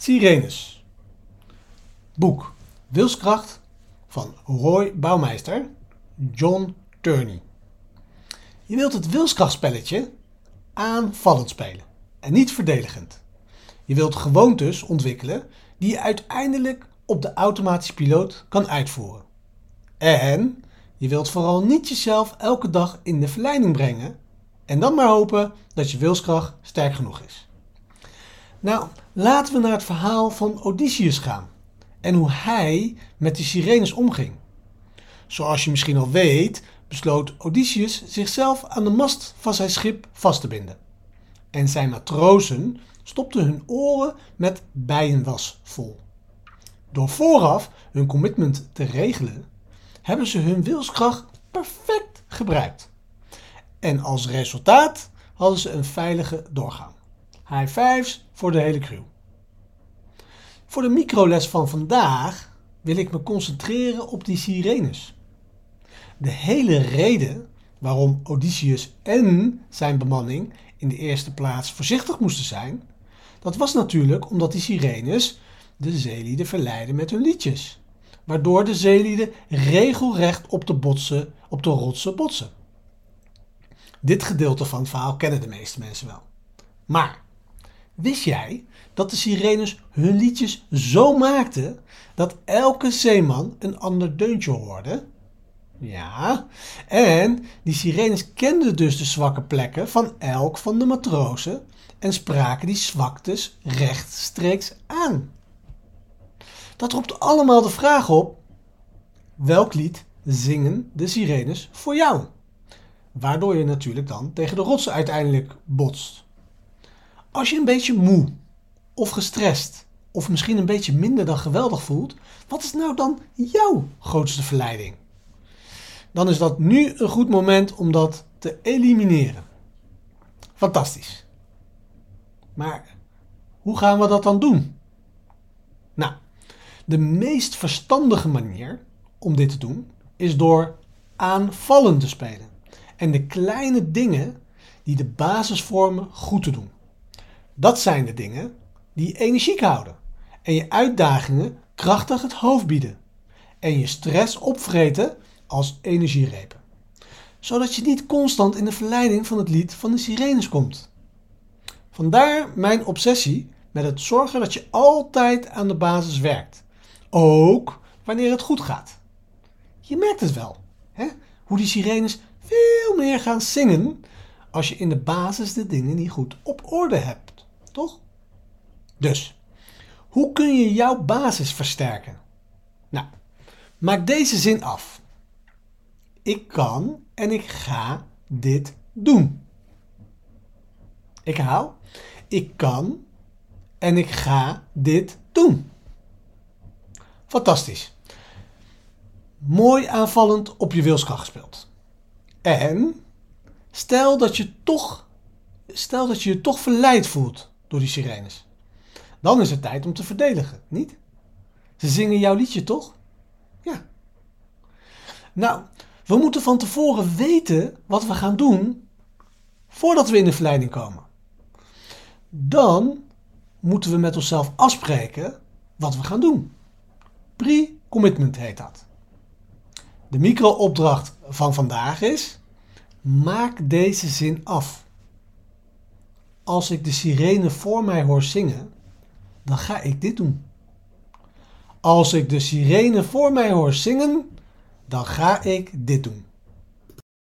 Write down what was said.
Sirenes. Boek Wilskracht van Roy Bouwmeister, John Turney. Je wilt het wilskrachtspelletje aanvallend spelen en niet verdedigend. Je wilt gewoontes ontwikkelen die je uiteindelijk op de automatische piloot kan uitvoeren. En je wilt vooral niet jezelf elke dag in de verleiding brengen en dan maar hopen dat je wilskracht sterk genoeg is. Nou, laten we naar het verhaal van Odysseus gaan en hoe hij met de sirenes omging. Zoals je misschien al weet, besloot Odysseus zichzelf aan de mast van zijn schip vast te binden. En zijn matrozen stopten hun oren met bijenwas vol. Door vooraf hun commitment te regelen, hebben ze hun wilskracht perfect gebruikt. En als resultaat hadden ze een veilige doorgang. High fives voor de hele crew. Voor de microles van vandaag wil ik me concentreren op die sirenes. De hele reden waarom Odysseus en zijn bemanning in de eerste plaats voorzichtig moesten zijn, dat was natuurlijk omdat die sirenes de zeelieden verleiden met hun liedjes, waardoor de zeelieden regelrecht op de, botsen, op de rotsen botsen. Dit gedeelte van het verhaal kennen de meeste mensen wel. Maar wist jij dat de sirenes hun liedjes zo maakten dat elke zeeman een ander deuntje hoorde? Ja, en die sirenes kenden dus de zwakke plekken van elk van de matrozen en spraken die zwaktes rechtstreeks aan. Dat roept allemaal de vraag op: welk lied zingen de sirenes voor jou? Waardoor je natuurlijk dan tegen de rotsen uiteindelijk botst. Als je een beetje moe of gestrest of misschien een beetje minder dan geweldig voelt, wat is nou dan jouw grootste verleiding? Dan is dat nu een goed moment om dat te elimineren. Fantastisch. Maar hoe gaan we dat dan doen? Nou, de meest verstandige manier om dit te doen is door aanvallend te spelen en de kleine dingen die de basis vormen goed te doen. Dat zijn de dingen die je energiek houden en je uitdagingen krachtig het hoofd bieden en je stress opvreten als energierepen. Zodat je niet constant in de verleiding van het lied van de sirenes komt. Vandaar mijn obsessie met het zorgen dat je altijd aan de basis werkt. Ook wanneer het goed gaat. Je merkt het wel, hè? hoe die sirenes veel meer gaan zingen als je in de basis de dingen niet goed op orde hebt, toch? Dus, hoe kun je jouw basis versterken? Nou, maak deze zin af. Ik kan en ik ga dit doen. Ik haal. Ik kan en ik ga dit doen. Fantastisch. Mooi aanvallend op je wilskracht gespeeld. En stel dat je toch, stel dat je je toch verleid voelt door die sirenes. Dan is het tijd om te verdedigen, niet? Ze zingen jouw liedje toch? Ja. Nou, we moeten van tevoren weten wat we gaan doen voordat we in de verleiding komen. Dan moeten we met onszelf afspreken wat we gaan doen. Pre-commitment heet dat. De micro-opdracht van vandaag is: maak deze zin af. Als ik de sirene voor mij hoor zingen, dan ga ik dit doen. Als ik de sirene voor mij hoor zingen, dan ga ik dit doen.